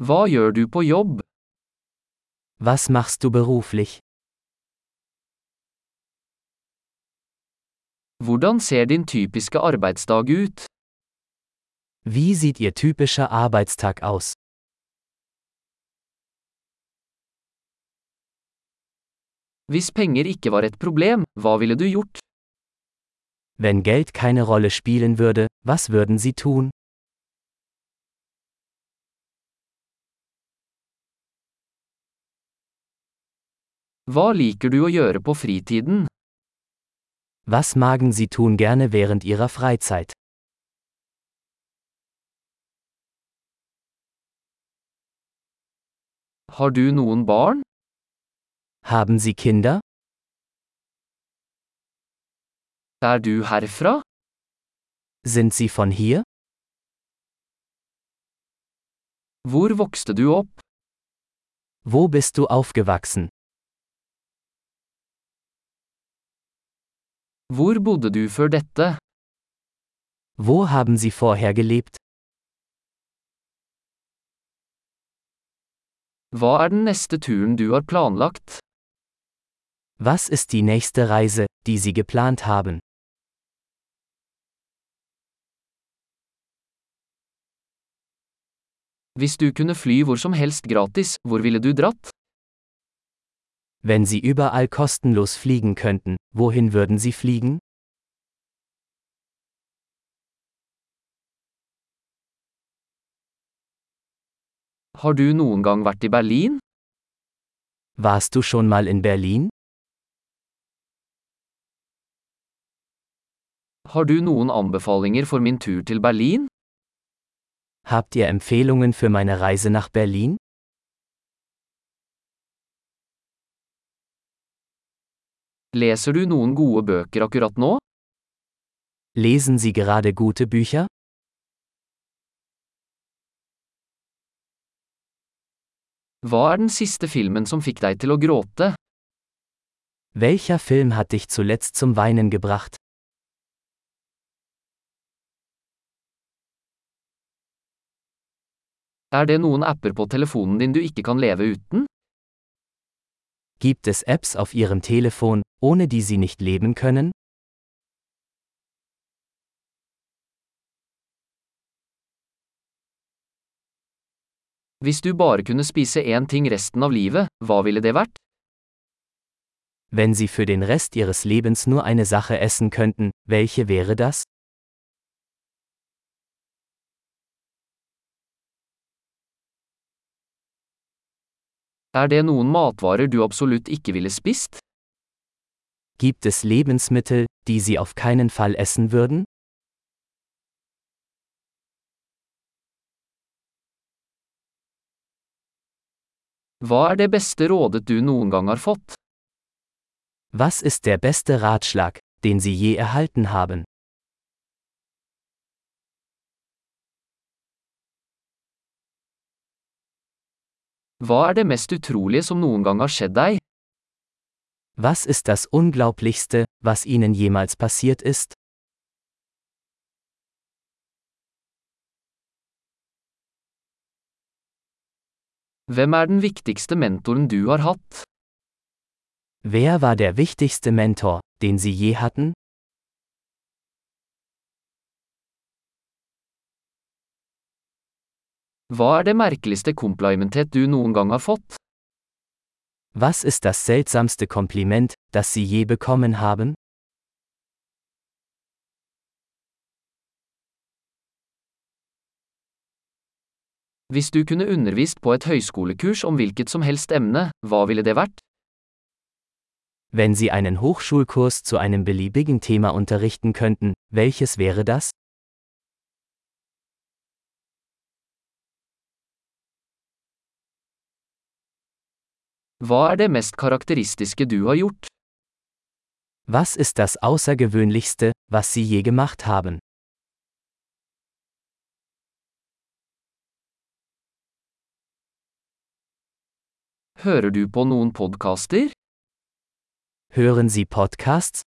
Hva gjør du på jobb? Was machst du beruflich? Hvordan ser din typiske arbeidsdag ut? Wie sieht Ihr typischer Arbeitstag aus? Hvis penger ikke var et problem, hva ville du gjort? Wenn Geld keine Rolle spielen würde, was würden Sie tun? Hva liker du å gjøre på fritiden? Was magen Sie tun gerne während Ihrer Freizeit? Har du noen barn? Haben Sie Kinder? Er du herfra? Sind Sie von hier? Hvor vokste du opp? Wo bist du aufgewachsen? Hvor bodde du før dette? Wo haben Sie vorher gelebt? Hva er den neste turen du har planlagt? Was ist die nächste Reise, die Sie geplant haben? Hvis du kunne fly hvor som helst gratis, hvor ville du dratt? Wenn Sie überall kostenlos fliegen könnten, wohin würden Sie fliegen? Har du noen gang vært i Berlin? Warst du schon mal in Berlin? Har du noen anbefalinger for min tur til Berlin? Habt ihr Empfehlungen für meine Reise nach Berlin? Leser du noen gode bøker akkurat nå? Lesen Sie gerade gute Bücher? Hva er den siste filmen som fikk deg til å gråte? Welcher Film hat dich zuletzt zum Weinen gebracht? Er det noen apper på telefonen din du ikke kan leve uten? Gibt es Apps auf Ihrem Telefon, ohne die Sie nicht leben können? Hvis du bare kunne spise én ting resten av livet, hva ville det vært? Wenn Sie für den Rest Ihres Lebens nur eine Sache essen könnten, welche wäre das? Er det noen matvarer du absolutt ikke ville spist? Gibt es Lebensmittel, die Sie auf keinen Fall essen würden? Hva er det beste rådet du noen gang har fått? Was ist der beste Ratschlag, den Sie je erhalten haben? Hva er det mest utrolige som noen gang har skjedd deg? Was ist das Unglaublichste, was Ihnen jemals passiert ist? Hvem er den viktigste mentoren du har hatt? Wer war der wichtigste Mentor, den Sie je hatten? Hva er det merkeligste komplimentet du noen gang har fått? Was ist das seltsamste Kompliment, das Sie je bekommen haben? Hvis du kunne undervist på et høyskolekurs om hvilket som helst emne, hva ville det vært? Wenn Sie einen Hochschulkurs zu einem beliebigen Thema unterrichten könnten, welches wäre das? Hva er det mest karakteristiske du har gjort? Was ist das Außergewöhnlichste, was Sie je gemacht haben? Hører du på noen podkaster? Hören Sie Podcasts?